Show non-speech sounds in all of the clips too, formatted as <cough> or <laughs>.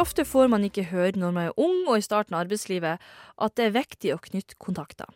Ofte får man ikke høre når man er ung og i starten av arbeidslivet at det er viktig å knytte kontakter?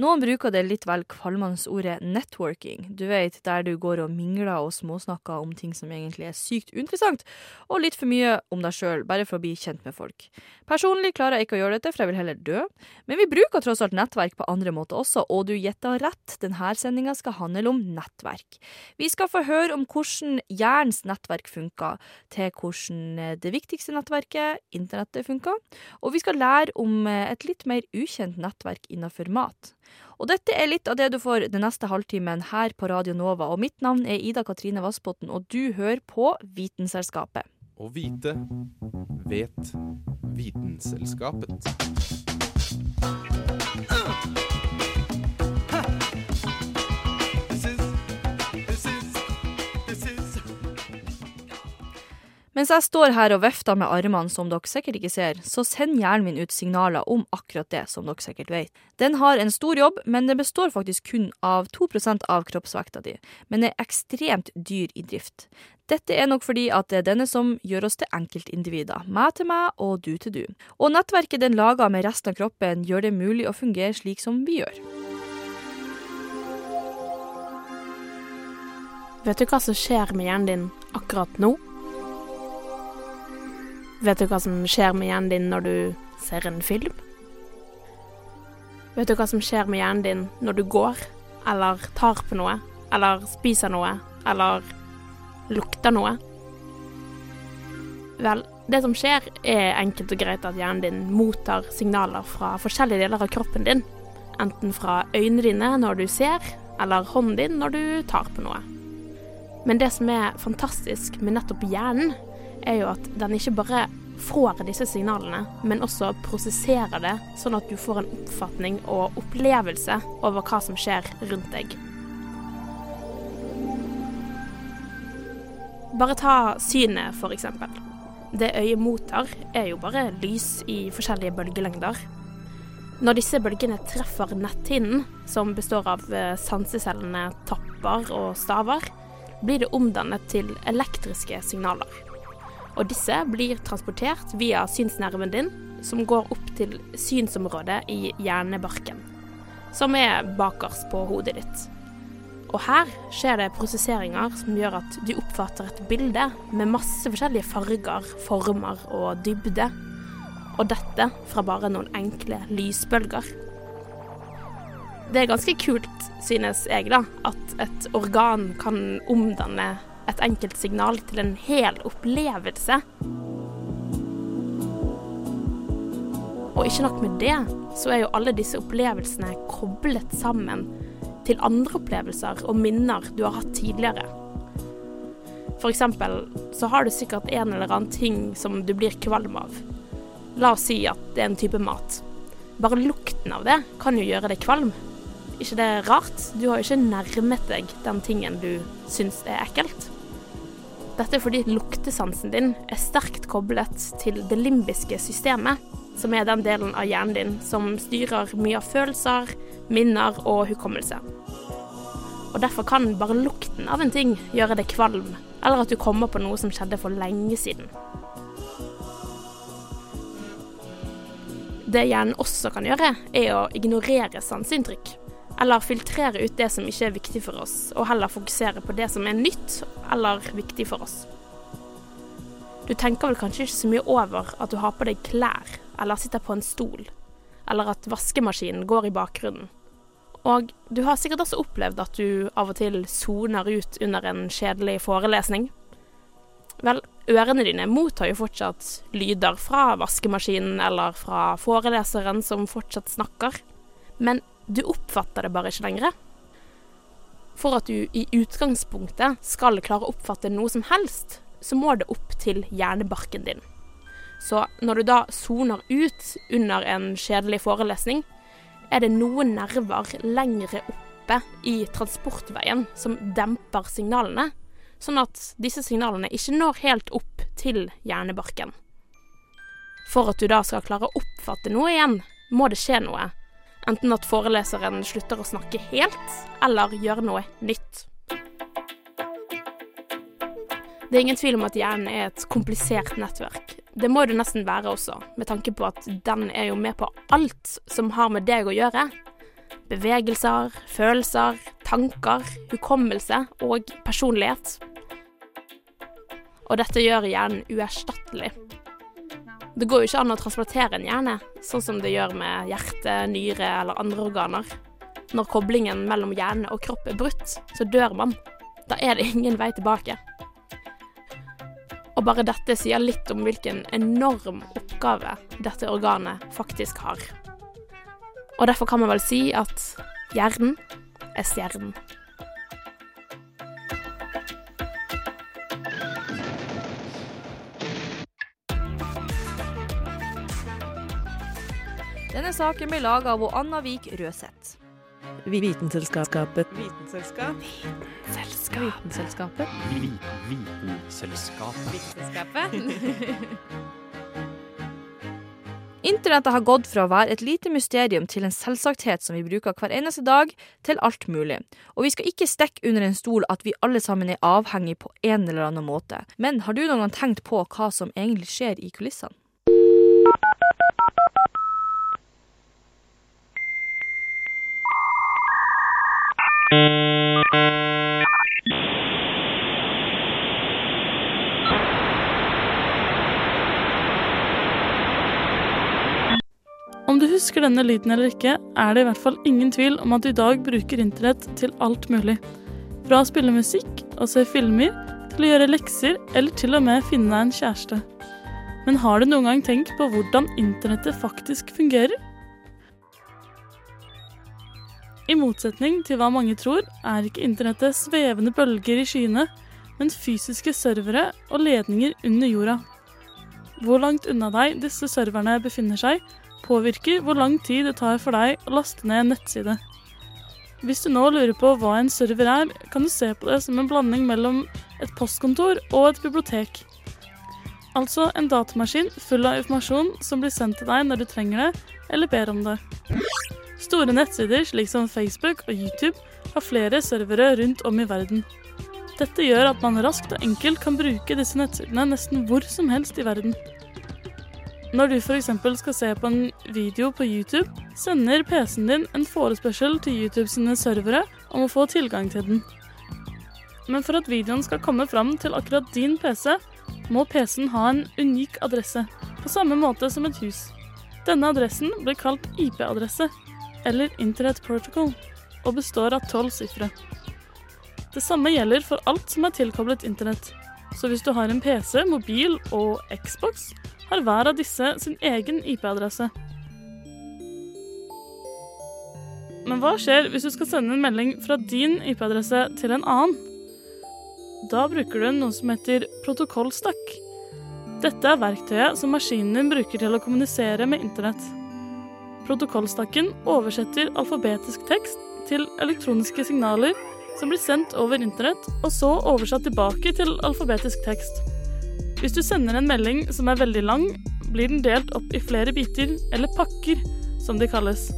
Noen bruker det litt vel kvalmende ordet networking, du vet, der du går og mingler og småsnakker om ting som egentlig er sykt uinteressant, og litt for mye om deg sjøl, bare for å bli kjent med folk. Personlig klarer jeg ikke å gjøre dette, for jeg vil heller dø, men vi bruker tross alt nettverk på andre måter også, og du gjetta rett, denne sendinga skal handle om nettverk. Vi skal få høre om hvordan hjernens nettverk funker, til hvordan det viktigste nettverket, internettet, funker, og vi skal lære om et litt mer ukjent nettverk innenfor mat. Og dette er litt av det du får den neste halvtimen her på Radio Nova, og mitt navn er Ida Katrine Vassbotn, og du hører på Vitenselskapet. Å vite vet Vitenselskapet. Mens jeg står her og vifter med armene, som dere sikkert ikke ser, så sender hjernen min ut signaler om akkurat det, som dere sikkert vet. Den har en stor jobb, men den består faktisk kun av 2% av kroppsvekta di, men er ekstremt dyr i drift. Dette er nok fordi at det er denne som gjør oss til enkeltindivider, meg til meg og du til du. Og nettverket den lager med resten av kroppen, gjør det mulig å fungere slik som vi gjør. Vet du hva som skjer med hjernen din akkurat nå? Vet du hva som skjer med hjernen din når du ser en film? Vet du hva som skjer med hjernen din når du går, eller tar på noe, eller spiser noe, eller lukter noe? Vel, det som skjer, er enkelt og greit at hjernen din mottar signaler fra forskjellige deler av kroppen din. Enten fra øynene dine når du ser, eller hånden din når du tar på noe. Men det som er fantastisk med nettopp hjernen, er jo at den ikke bare får disse signalene, men også prosesserer det, sånn at du får en oppfatning og opplevelse over hva som skjer rundt deg. Bare ta synet, eksempel. Det øyet mottar, er jo bare lys i forskjellige bølgelengder. Når disse bølgene treffer netthinnen, som består av sansecellene tapper og staver, blir det omdannet til elektriske signaler. Og disse blir transportert via synsnerven din, som går opp til synsområdet i hjernebarken, som er bakerst på hodet ditt. Og her skjer det prosesseringer som gjør at du oppfatter et bilde med masse forskjellige farger, former og dybde. Og dette fra bare noen enkle lysbølger. Det er ganske kult, synes jeg, da, at et organ kan omdanne et enkelt signal til en hel opplevelse. Og ikke nok med det, så er jo alle disse opplevelsene koblet sammen til andre opplevelser og minner du har hatt tidligere. Eksempel så har du sikkert en eller annen ting som du blir kvalm av. La oss si at det er en type mat. Bare lukten av det kan jo gjøre deg kvalm. ikke det er rart? Du har jo ikke nærmet deg den tingen du syns er ekkelt. Dette er fordi luktesansen din er sterkt koblet til det limbiske systemet, som er den delen av hjernen din som styrer mye av følelser, minner og hukommelse. Og Derfor kan bare lukten av en ting gjøre deg kvalm, eller at du kommer på noe som skjedde for lenge siden. Det hjernen også kan gjøre, er å ignorere sanseinntrykk. Eller filtrere ut det som ikke er viktig for oss, og heller fokusere på det som er nytt eller viktig for oss. Du tenker vel kanskje ikke så mye over at du har på deg klær, eller sitter på en stol, eller at vaskemaskinen går i bakgrunnen. Og du har sikkert også opplevd at du av og til soner ut under en kjedelig forelesning. Vel, ørene dine mottar jo fortsatt lyder fra vaskemaskinen eller fra foreleseren som fortsatt snakker, men du oppfatter det bare ikke lenger. For at du i utgangspunktet skal klare å oppfatte noe som helst, så må det opp til hjernebarken din. Så når du da soner ut under en kjedelig forelesning, er det noen nerver lengre oppe i transportveien som demper signalene, sånn at disse signalene ikke når helt opp til hjernebarken. For at du da skal klare å oppfatte noe igjen, må det skje noe. Enten at foreleseren slutter å snakke helt, eller gjør noe nytt. Det er ingen tvil om at hjernen er et komplisert nettverk. Det må det nesten være også, med tanke på at den er jo med på alt som har med deg å gjøre. Bevegelser, følelser, tanker, hukommelse og personlighet. Og dette gjør hjernen uerstattelig. Det går jo ikke an å transportere en hjerne, sånn som det gjør med hjerte, nyre eller andre organer. Når koblingen mellom hjerne og kropp er brutt, så dør man. Da er det ingen vei tilbake. Og bare dette sier litt om hvilken enorm oppgave dette organet faktisk har. Og derfor kan man vel si at hjernen er stjernen. Denne saken ble laga av Anna Vik Røseth. Vitenselskapet. Vitenselskap. Vitenselskapet. Vitenselskapet. Vitenselskapet. <laughs> Internettet har gått fra å være et lite mysterium til en selvsagthet som vi bruker hver eneste dag, til alt mulig. Og vi skal ikke stikke under en stol at vi alle sammen er avhengig på en eller annen måte. Men har du noen gang tenkt på hva som egentlig skjer i kulissene? Om du husker denne lyden eller ikke, er det i hvert fall ingen tvil om at du i dag bruker internett til alt mulig. Fra å spille musikk og se filmer, til å gjøre lekser, eller til og med finne deg en kjæreste. Men har du noen gang tenkt på hvordan internettet faktisk fungerer? I motsetning til hva mange tror, er ikke internettet svevende bølger i skyene, men fysiske servere og ledninger under jorda. Hvor langt unna deg disse serverne befinner seg, påvirker hvor lang tid det tar for deg å laste ned en nettside. Hvis du nå lurer på hva en server er, kan du se på det som en blanding mellom et postkontor og et bibliotek. Altså en datamaskin full av informasjon som blir sendt til deg når du trenger det, eller ber om det. Store nettsider slik som Facebook og YouTube har flere servere rundt om i verden. Dette gjør at man raskt og enkelt kan bruke disse nettsidene nesten hvor som helst i verden. Når du f.eks. skal se på en video på YouTube, sender PC-en din en forespørsel til YouTube sine servere om å få tilgang til den. Men for at videoen skal komme fram til akkurat din PC, må PC-en ha en unik adresse, på samme måte som et hus. Denne adressen blir kalt IP-adresse, eller Internet Protocol, og består av tolv sifre. Det samme gjelder for alt som er tilkoblet internett. Så hvis du har en PC, mobil og Xbox, har hver av disse sin egen IP-adresse. Men hva skjer hvis du skal sende en melding fra din IP-adresse til en annen? Da bruker du noe som heter protokollstakk. Dette er verktøyet som maskinen din bruker til å kommunisere med internett. Protokollstakken oversetter alfabetisk tekst til elektroniske signaler som blir sendt over internett, og så oversatt tilbake til alfabetisk tekst. Hvis du sender en melding som er veldig lang, blir den delt opp i flere biter, eller pakker, som de kalles.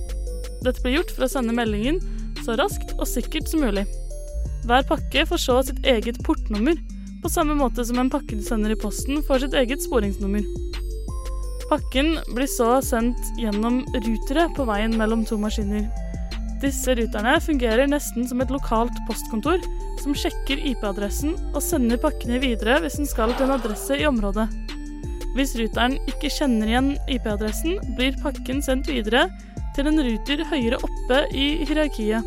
Dette blir gjort for å sende meldingen så raskt og sikkert som mulig. Hver pakke får så sitt eget portnummer, på samme måte som en pakke du sender i posten får sitt eget sporingsnummer. Pakken blir så sendt gjennom rutere på veien mellom to maskiner. Disse ruterne fungerer nesten som et lokalt postkontor, som sjekker IP-adressen og sender pakkene videre hvis den skal til en adresse i området. Hvis ruteren ikke kjenner igjen IP-adressen, blir pakken sendt videre til en ruter høyere oppe i hierarkiet.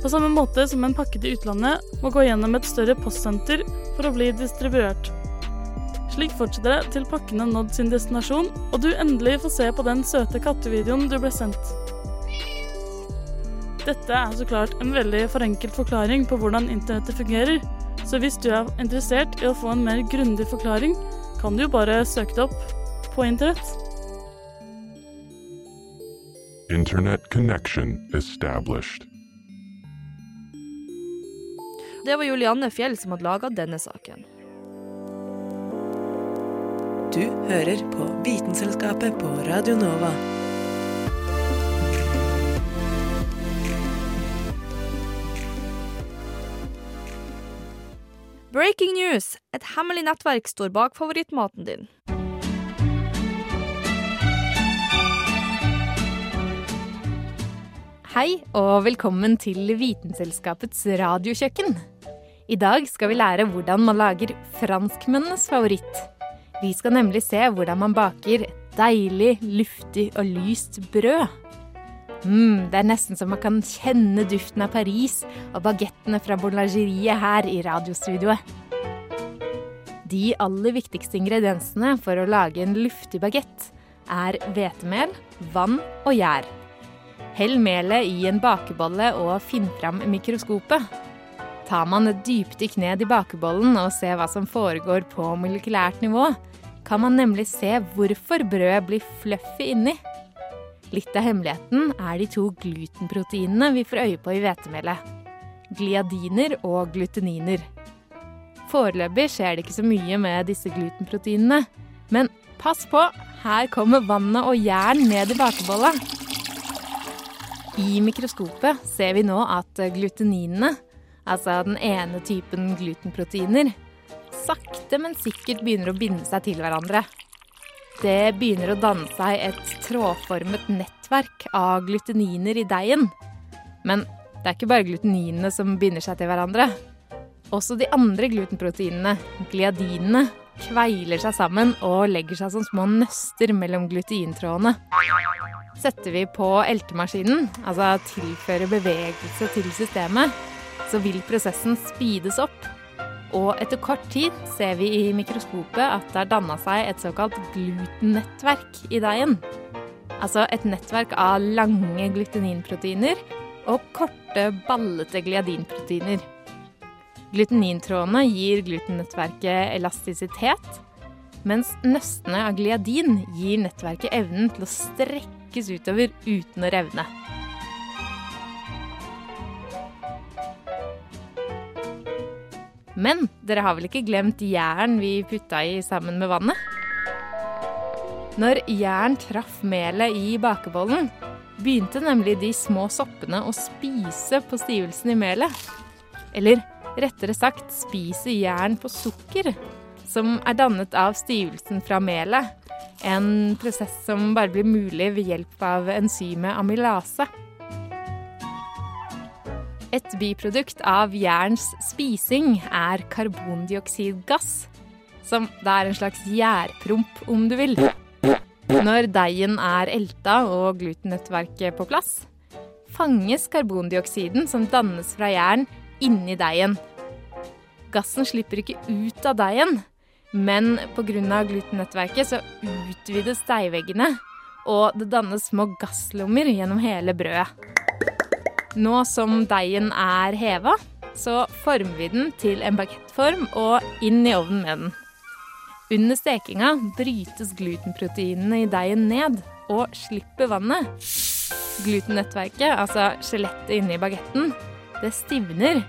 På samme måte som en pakke til utlandet må gå gjennom et større postsenter for å bli distribuert. Slik fortsetter det til pakkene har nådd sin destinasjon, og du endelig får se på den søte kattevideoen du ble sendt. Dette er så klart en veldig forenkelt forklaring på hvordan internettet fungerer, så hvis du er interessert i å få en mer grundig forklaring, kan du jo bare søke det opp på internett. Internet connection established. Det var Julianne Fjell som hadde laga denne saken. Du hører på Vitenselskapet på Radio Nova. Breaking news! Et hemmelig nettverk står bak favorittmaten din. Hei og velkommen til Vitenselskapets radiokjøkken. I dag skal vi lære hvordan man lager franskmennenes favoritt. Vi skal nemlig se hvordan man baker deilig, luftig og lyst brød. Mm, det er nesten så man kan kjenne duften av Paris og bagettene fra boulangeriet her i radiostudioet. De aller viktigste ingrediensene for å lage en luftig bagett er hvetemel, vann og gjær. Hell melet i en bakebolle og finn fram mikroskopet. Tar man et dypdykk ned i bakebollen og ser hva som foregår på molekylært nivå, kan man nemlig se hvorfor brødet blir fluffy inni. Litt av hemmeligheten er de to glutenproteinene vi får øye på i hvetemelet. Gliadiner og gluteniner. Foreløpig skjer det ikke så mye med disse glutenproteinene. Men pass på, her kommer vannet og jern ned i bakebolla. I mikroskopet ser vi nå at gluteninene, altså den ene typen glutenproteiner, sakte, men sikkert begynner å binde seg til hverandre. Det begynner å danne seg et trådformet nettverk av gluteniner i deigen. Men det er ikke bare gluteninene som binder seg til hverandre. Også de andre glutenproteinene, gliadinene, kveiler seg sammen og legger seg som små nøster mellom gluteintrådene. Setter vi på eltemaskinen, altså tilfører bevegelse til systemet, så vil prosessen speedes opp. Og etter kort tid ser vi i mikroskopet at det har danna seg et såkalt glutennettverk i deigen. Altså et nettverk av lange gluteninproteiner og korte, ballete gliadinproteiner. Glutenintrådene gir glutennettverket elastisitet, mens nøstene av gliadin gir nettverket evnen til å strekkes utover uten å revne. Men dere har vel ikke glemt jern vi putta i sammen med vannet? Når jern traff melet i bakebollen, begynte nemlig de små soppene å spise på stivelsen i melet. Eller rettere sagt spise jern på sukker, som er dannet av stivelsen fra melet. En prosess som bare blir mulig ved hjelp av enzymet amylase. Et biprodukt av jerns spising er karbondioksidgass, som da er en slags gjærpromp, om du vil. Når deigen er elta og glutennettverket på plass, fanges karbondioksiden som dannes fra jern, inni deigen. Gassen slipper ikke ut av deigen, men pga. glutennettverket så utvides deigveggene, og det dannes små gasslommer gjennom hele brødet. Nå som deigen er heva, så former vi den til en bagettform og inn i ovnen med den. Under stekinga brytes glutenproteinene i deigen ned og slipper vannet. Glutennettverket, altså skjelettet inni bagetten, det stivner,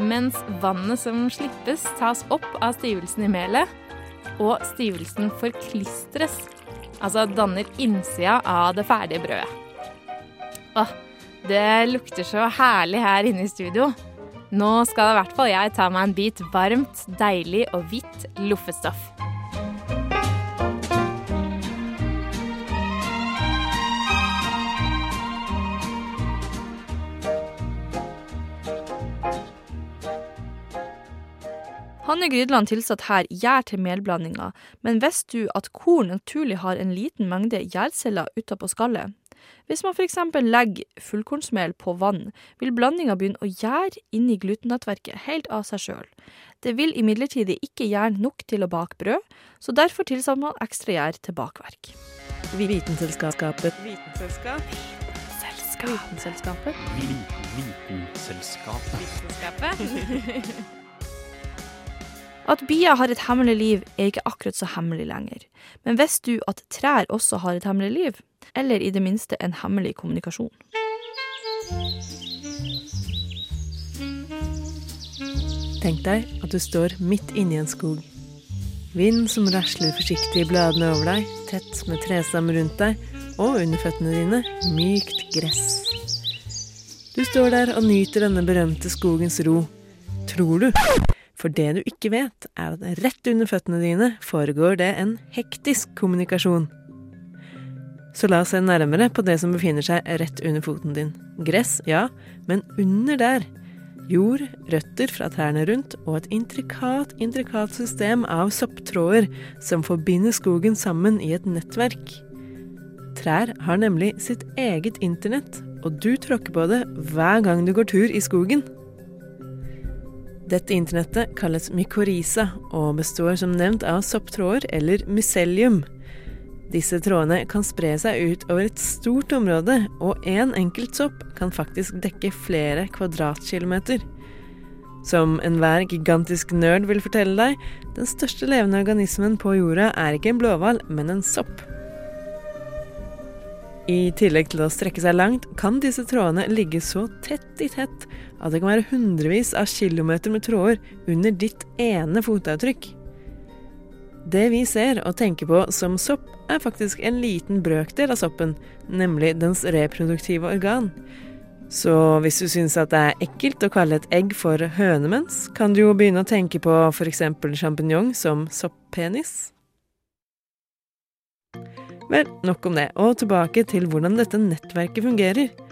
mens vannet som slippes, tas opp av stivelsen i melet, og stivelsen forklistres, altså danner innsida av det ferdige brødet. Åh, det lukter så herlig her inne i studio. Nå skal i hvert fall jeg ta meg en bit varmt, deilig og hvitt loffestoff. Hanne Grydland tilsatt her gjær til melblandinga, men visste du at korn naturlig har en liten mengde gjærceller utapå skallet? Hvis man f.eks. legger fullkornsmel på vann, vil blandinga begynne å gjære inni glutennettverket helt av seg sjøl. Det vil imidlertid ikke gjære nok til å bake brød, så derfor tilsatte man ekstra gjær til bakverk. Vitenselskapet. Vitenselskapet. Vitenselskapet. Vitenselskapet. Vitenselskapet. <laughs> At bier har et hemmelig liv, er ikke akkurat så hemmelig lenger. Men visste du at trær også har et hemmelig liv? Eller i det minste en hemmelig kommunikasjon? Tenk deg at du står midt inni en skog. Vind som rasler forsiktig i bladene over deg, tett med trestammer rundt deg, og under føttene dine mykt gress. Du står der og nyter denne berømte skogens ro. Tror du? For det du ikke vet, er at rett under føttene dine foregår det en hektisk kommunikasjon. Så la oss se nærmere på det som befinner seg rett under foten din. Gress, ja, men under der Jord, røtter fra trærne rundt og et intrikat, intrikat system av sopptråder som forbinder skogen sammen i et nettverk. Trær har nemlig sitt eget internett, og du tråkker på det hver gang du går tur i skogen. Dette internettet kalles mykorrhiza og består som nevnt av sopptråder eller mycelium. Disse trådene kan spre seg ut over et stort område, og én en enkelt sopp kan faktisk dekke flere kvadratkilometer. Som enhver gigantisk nerd vil fortelle deg, den største levende organismen på jorda er ikke en blåhval, men en sopp. I tillegg til å strekke seg langt, kan disse trådene ligge så tett i tett at det kan være hundrevis av kilometer med tråder under ditt ene fotavtrykk. Det vi ser og tenker på som sopp, er faktisk en liten brøkdel av soppen, nemlig dens reproduktive organ. Så hvis du syns at det er ekkelt å kalle et egg for hønemens, kan du jo begynne å tenke på f.eks. sjampinjong som sopppenis. Vel, nok om det, og tilbake til hvordan dette nettverket fungerer.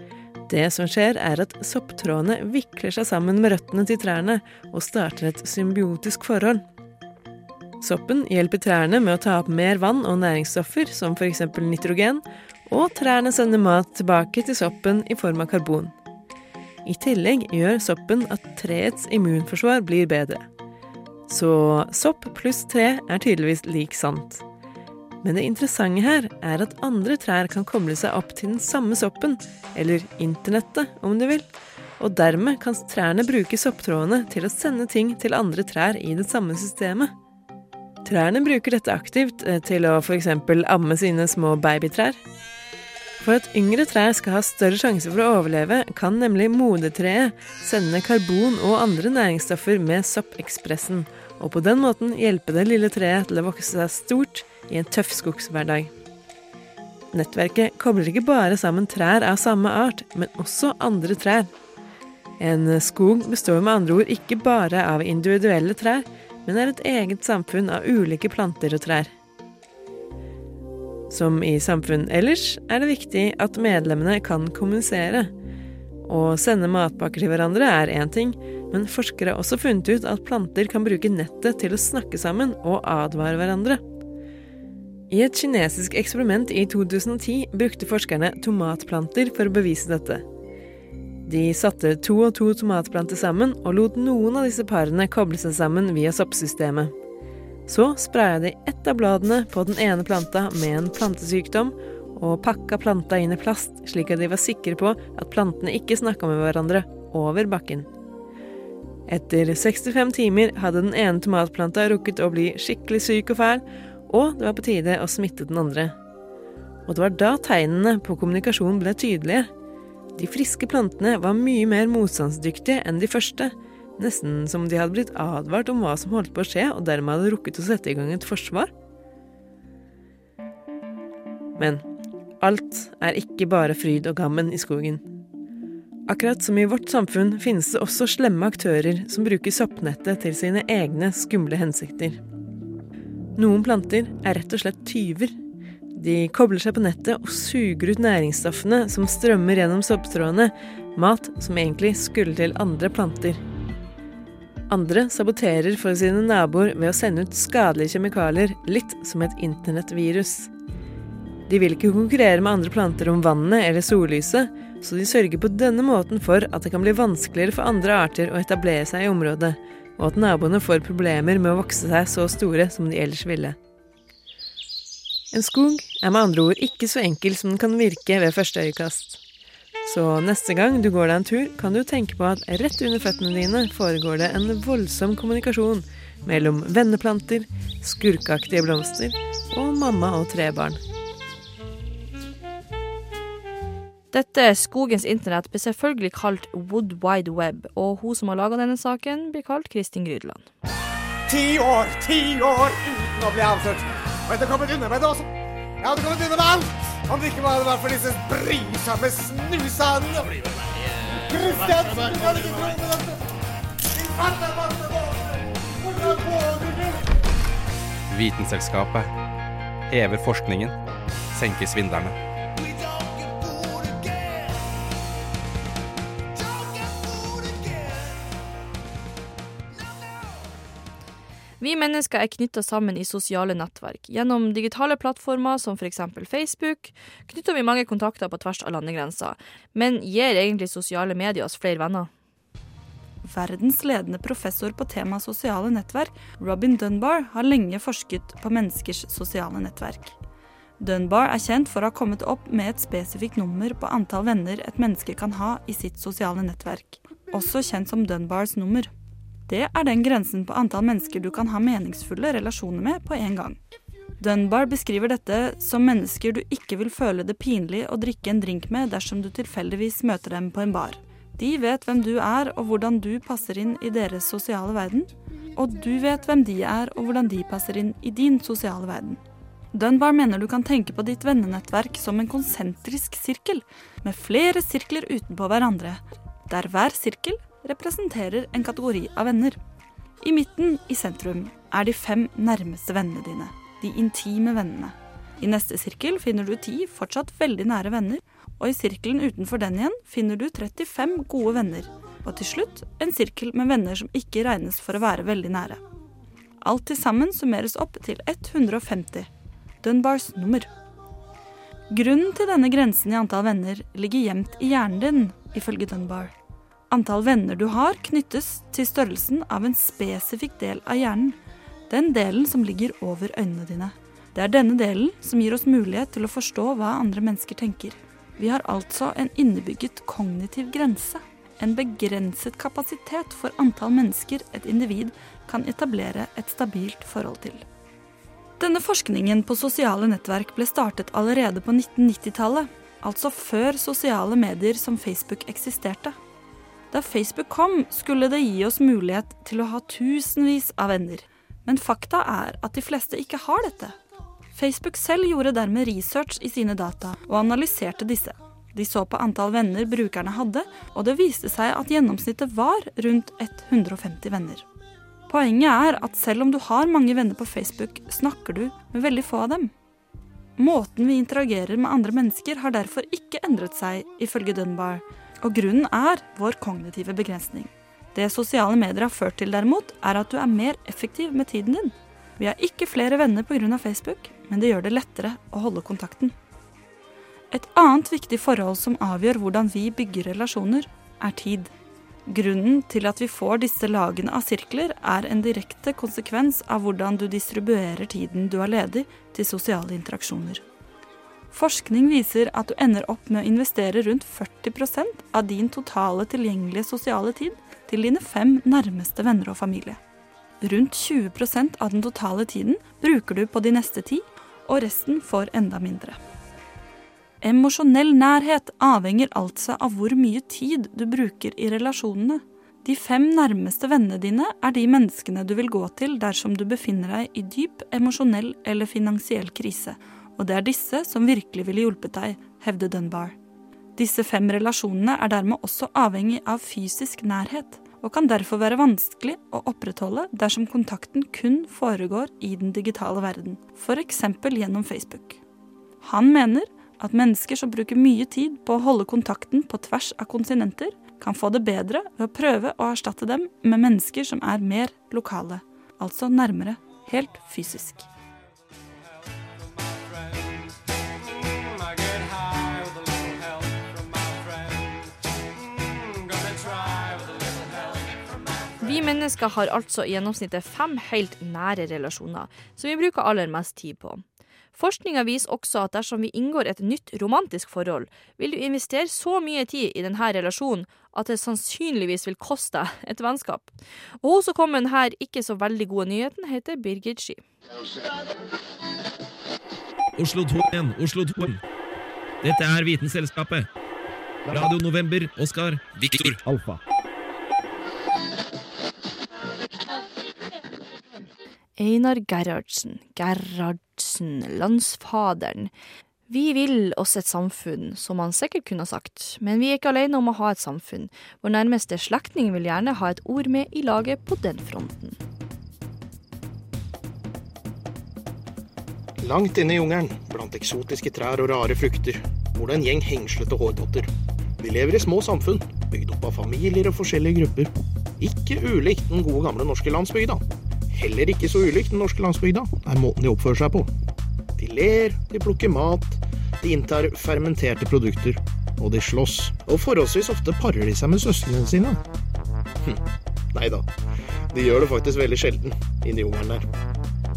Det som skjer, er at sopptrådene vikler seg sammen med røttene til trærne og starter et symbiotisk forhold. Soppen hjelper trærne med å ta opp mer vann og næringsstoffer, som f.eks. nitrogen, og trærne sender mat tilbake til soppen i form av karbon. I tillegg gjør soppen at treets immunforsvar blir bedre. Så sopp pluss tre er tydeligvis lik sant. Men det interessante her er at andre trær kan koble seg opp til den samme soppen, eller internettet om du vil, og dermed kan trærne bruke sopptrådene til å sende ting til andre trær i det samme systemet. Trærne bruker dette aktivt eh, til å f.eks. amme sine små babytrær. For at yngre trær skal ha større sjanse for å overleve, kan nemlig modertreet sende karbon og andre næringsstoffer med soppekspressen, og på den måten hjelpe det lille treet til å vokse seg stort i en tøff skogshverdag. Nettverket kobler ikke bare sammen trær av samme art, men også andre trær. En skog består med andre ord ikke bare av individuelle trær, men er et eget samfunn av ulike planter og trær. Som i samfunn ellers er det viktig at medlemmene kan kommunisere. Å sende matpakker til hverandre er én ting, men forskere har også funnet ut at planter kan bruke nettet til å snakke sammen og advare hverandre. I et kinesisk eksperiment i 2010 brukte forskerne tomatplanter for å bevise dette. De satte to og to tomatplanter sammen og lot noen av disse parene koble seg sammen via soppsystemet. Så spraya de ett av bladene på den ene planta med en plantesykdom, og pakka planta inn i plast, slik at de var sikre på at plantene ikke snakka med hverandre over bakken. Etter 65 timer hadde den ene tomatplanta rukket å bli skikkelig syk og fæl, og det var på tide å smitte den andre. Og det var da tegnene på kommunikasjon ble tydelige. De friske plantene var mye mer motstandsdyktige enn de første, nesten som de hadde blitt advart om hva som holdt på å skje, og dermed hadde rukket å sette i gang et forsvar. Men alt er ikke bare fryd og gammen i skogen. Akkurat som i vårt samfunn finnes det også slemme aktører som bruker soppnettet til sine egne skumle hensikter. Noen planter er rett og slett tyver de kobler seg på nettet og suger ut næringsstoffene som strømmer gjennom soppstråene, mat som egentlig skulle til andre planter. Andre saboterer for sine naboer ved å sende ut skadelige kjemikalier, litt som et internettvirus. De vil ikke konkurrere med andre planter om vannet eller sollyset, så de sørger på denne måten for at det kan bli vanskeligere for andre arter å etablere seg i området, og at naboene får problemer med å vokse seg så store som de ellers ville. En skog er med andre ord ikke så enkel som den kan virke ved første øyekast. Så neste gang du går deg en tur, kan du tenke på at rett under føttene dine foregår det en voldsom kommunikasjon mellom venneplanter, skurkeaktige blomster og mamma og tre barn. Dette Skogens internett blir selvfølgelig kalt Wood Wide Web, og hun som har laga denne saken, blir kalt Kristin Grydland. Ti år, ti år uten å bli avslørt. Og jeg hadde kommet unna med det også. Jeg hadde kommet unna med alt! Om det ikke hadde vært for disse brysomme snusene. Kristian, du kan ikke tro på dette! Vitenselskapet hever forskningen, senker svindlerne. Vi mennesker er knytta sammen i sosiale nettverk. Gjennom digitale plattformer som f.eks. Facebook knytter vi mange kontakter på tvers av landegrenser. Men gir egentlig sosiale medier oss flere venner? Verdens ledende professor på tema sosiale nettverk, Robin Dunbar, har lenge forsket på menneskers sosiale nettverk. Dunbar er kjent for å ha kommet opp med et spesifikt nummer på antall venner et menneske kan ha i sitt sosiale nettverk, også kjent som Dunbars nummer. Det er den grensen på antall mennesker du kan ha meningsfulle relasjoner med på en gang. Dunbar beskriver dette som mennesker du ikke vil føle det pinlig å drikke en drink med dersom du tilfeldigvis møter dem på en bar. De vet hvem du er og hvordan du passer inn i deres sosiale verden, og du vet hvem de er og hvordan de passer inn i din sosiale verden. Dunbar mener du kan tenke på ditt vennenettverk som en konsentrisk sirkel, med flere sirkler utenpå hverandre, der hver sirkel representerer en kategori av venner. I midten, i sentrum, er de fem nærmeste vennene dine. De intime vennene. I neste sirkel finner du ti fortsatt veldig nære venner, og i sirkelen utenfor den igjen finner du 35 gode venner. Og til slutt en sirkel med venner som ikke regnes for å være veldig nære. Alt til sammen summeres opp til 150. Dunbars nummer. Grunnen til denne grensen i antall venner ligger gjemt i hjernen din, ifølge Dunbar. Antall venner du har, knyttes til størrelsen av en spesifikk del av hjernen. Den delen som ligger over øynene dine. Det er denne delen som gir oss mulighet til å forstå hva andre mennesker tenker. Vi har altså en innebygget kognitiv grense. En begrenset kapasitet for antall mennesker et individ kan etablere et stabilt forhold til. Denne forskningen på sosiale nettverk ble startet allerede på 1990-tallet, altså før sosiale medier som Facebook eksisterte. Da Facebook kom, skulle det gi oss mulighet til å ha tusenvis av venner. Men fakta er at de fleste ikke har dette. Facebook selv gjorde dermed research i sine data, og analyserte disse. De så på antall venner brukerne hadde, og det viste seg at gjennomsnittet var rundt 150 venner. Poenget er at selv om du har mange venner på Facebook, snakker du med veldig få av dem. Måten vi interagerer med andre mennesker har derfor ikke endret seg, ifølge Dunbar, og grunnen er vår kognitive begrensning. Det sosiale medier har ført til derimot, er at du er mer effektiv med tiden din. Vi har ikke flere venner pga. Facebook, men det gjør det lettere å holde kontakten. Et annet viktig forhold som avgjør hvordan vi bygger relasjoner, er tid. Grunnen til at vi får disse lagene av sirkler, er en direkte konsekvens av hvordan du distribuerer tiden du har ledig til sosiale interaksjoner. Forskning viser at du ender opp med å investere rundt 40% av din totale tilgjengelige sosiale tid til dine fem nærmeste venner og familie. Rundt 20% av den totale tiden bruker du på de neste ti, og resten får enda mindre. Emosjonell nærhet avhenger altså av hvor mye tid du bruker i relasjonene. De fem nærmeste vennene dine er de menneskene du vil gå til dersom du befinner deg i dyp emosjonell eller finansiell krise, og det er disse som virkelig ville hjulpet deg, hevder Dunbar. Disse fem relasjonene er dermed også avhengig av fysisk nærhet, og kan derfor være vanskelig å opprettholde dersom kontakten kun foregår i den digitale verden, f.eks. gjennom Facebook. Han mener at mennesker som bruker mye tid på å holde kontakten på tvers av kontinenter, kan få det bedre ved å prøve å erstatte dem med mennesker som er mer lokale, altså nærmere, helt fysisk. Vi mennesker har altså i gjennomsnittet fem helt nære relasjoner, som vi bruker aller mest tid på. Forskninga viser også at dersom vi inngår et nytt romantisk forhold, vil du investere så mye tid i denne relasjonen at det sannsynligvis vil koste deg et vennskap. Og hun som kom med denne ikke så veldig gode nyheten, heter Birgit Sky. Oslo 2 igjen, Oslo 2. Dette er Vitenselskapet. Radio November, Oskar, Viktor, Alfa. Einar Gerhardsen, Gerhardsen, landsfaderen. Vi vil oss et samfunn, som han sikkert kunne ha sagt, men vi er ikke alene om å ha et samfunn. Vår nærmeste slektning vil gjerne ha et ord med i laget på den fronten. Langt inne i jungelen, blant eksotiske trær og rare frukter, bor det en gjeng hengslete hårdotter. De lever i små samfunn, bygd opp av familier og forskjellige grupper. Ikke ulikt den gode gamle norske landsbygda. Heller ikke så ulikt den norske landsbygda er måten de oppfører seg på. De ler, de plukker mat, de inntar fermenterte produkter, og de slåss. Og forholdsvis ofte parer de seg med søsknene sine. Hm, nei da, de gjør det faktisk veldig sjelden inni jungelen der.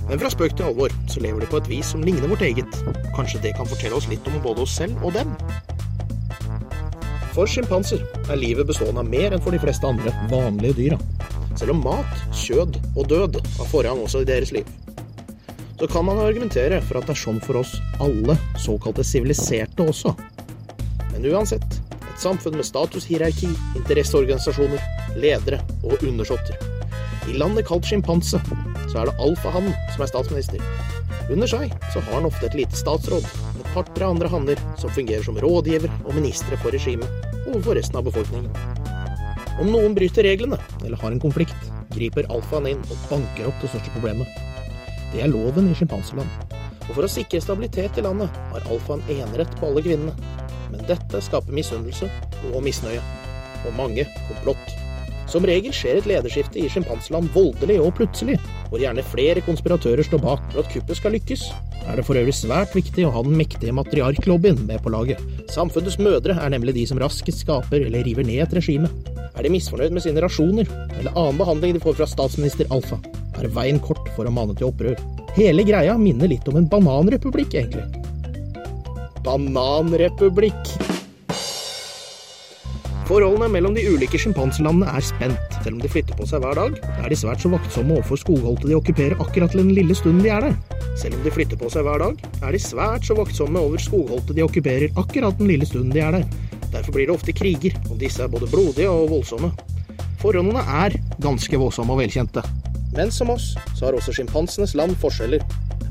Men fra spøk til alvor så lever de på et vis som ligner vårt eget. Kanskje det kan fortelle oss litt om både oss selv og dem? For sjimpanser er livet bestående av mer enn for de fleste andre vanlige dyra. Selv om mat, kjød og død har forrang også i deres liv. Så kan man argumentere for at det er sånn for oss alle såkalte siviliserte også. Men uansett, et samfunn med statushierarki, interesseorganisasjoner, ledere og undersåtter. I landet kalt sjimpanse så er det alfahannen som er statsminister. Under seg så har han ofte et lite statsråd, med et par-tre andre hanner som fungerer som rådgiver og ministre for regimet overfor resten av befolkningen. Om noen bryter reglene, eller har en konflikt, griper alfaen inn og banker opp det største problemet. Det er loven i sjimpanseland. Og for å sikre stabilitet i landet har alfaen enerett på alle kvinnene. Men dette skaper misunnelse og misnøye. Og mange komplott. Som regel skjer et lederskifte i sjimpanseland voldelig og plutselig, hvor gjerne flere konspiratører står bak for at kuppet skal lykkes. Er det for øvrig svært viktig å ha den mektige matriarklobbyen med på laget. Samfunnets mødre er nemlig de som raskest skaper eller river ned et regime. Er de misfornøyd med sine rasjoner, eller annen behandling de får fra statsminister Alfa, er veien kort for å mane til opprør. Hele greia minner litt om en bananrepublikk, egentlig. Bananrepublikk! Forholdene mellom de ulike sjimpanselandene er spent. Selv om de flytter på seg hver dag, er de svært så vaktsomme overfor skogholtet de okkuperer akkurat den lille stunden de er der. Selv om de flytter på seg hver dag, er de svært så vaktsomme over skogholtet de okkuperer akkurat den lille stunden de er der. Derfor blir det ofte kriger, og disse er både blodige og voldsomme. Forholdene er ganske voldsomme og velkjente. Men som oss, så har også sjimpansenes land forskjeller.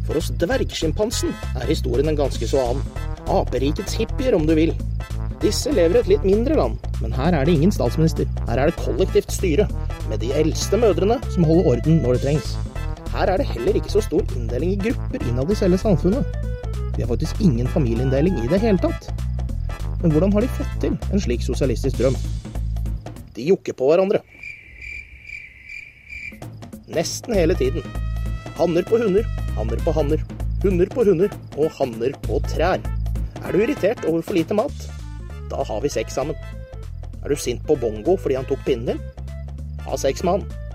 For oss dvergsjimpansen er historien en ganske så annen. Aperikets hippier, om du vil. Disse lever i et litt mindre land, men her er det ingen statsminister. Her er det kollektivt styre, med de eldste mødrene som holder orden når det trengs. Her er det heller ikke så stor inndeling i grupper innad i selve samfunnet. Vi har faktisk ingen familieinndeling i det hele tatt. Men hvordan har de fått til en slik sosialistisk drøm? De jokker på hverandre. Nesten hele tiden. Hanner på hunder, hanner på hanner, hunder på hunder og hanner på trær. Er du irritert over for lite mat? Da har vi sex sammen. Er du sint på Bongo fordi han tok pinnen din? Ha sex med han.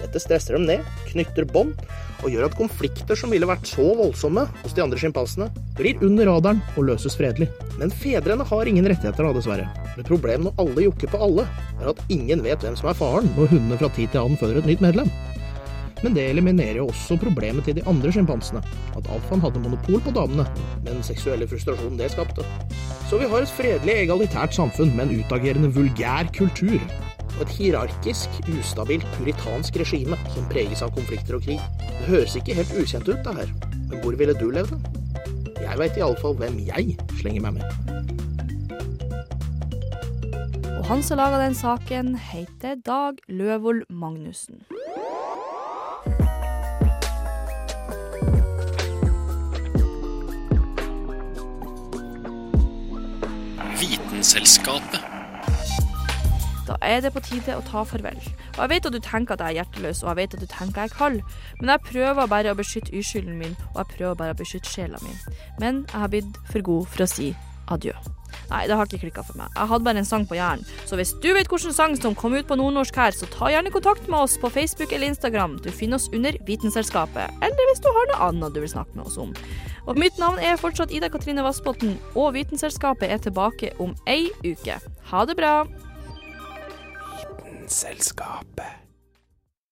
Dette stresser dem ned, knytter bånd og gjør at konflikter som ville vært så voldsomme hos de andre sjimpansene, blir under radaren og løses fredelig. Men fedrene har ingen rettigheter da, dessverre. Men problemet når alle jokker på alle, er at ingen vet hvem som er faren når hundene fra tid til annen føder et nytt medlem. Men det eliminerer jo også problemet til de andre sjimpansene, at alfaen hadde monopol på damene, med den seksuelle frustrasjonen det skapte. Så vi har et fredelig, egalitært samfunn med en utagerende vulgær kultur, og et hierarkisk, ustabilt puritansk regime som preges av konflikter og krig. Det høres ikke helt ukjent ut, det her, men hvor ville du levd? Jeg veit iallfall hvem jeg slenger meg med. Og han som laga den saken, heter Dag Løvold Magnussen. Vitenselskapet. Da er det på tide å ta farvel. Og Jeg vet at du tenker at jeg er hjerteløs, og jeg vet at du tenker jeg er kald, men jeg prøver bare å beskytte uskylden min, og jeg prøver bare å beskytte sjela mi. Men jeg har blitt for god for å si adjø. Nei, det har ikke klikka for meg. Jeg hadde bare en sang på hjernen. Så hvis du vet hvilken sang som kom ut på nordnorsk her, så ta gjerne kontakt med oss på Facebook eller Instagram. Du finner oss under Vitenselskapet. Eller hvis du har noe annet du vil snakke med oss om. Og mitt navn er fortsatt Ida Katrine Vassbotn, og Vitenselskapet er tilbake om ei uke. Ha det bra. Selskapet.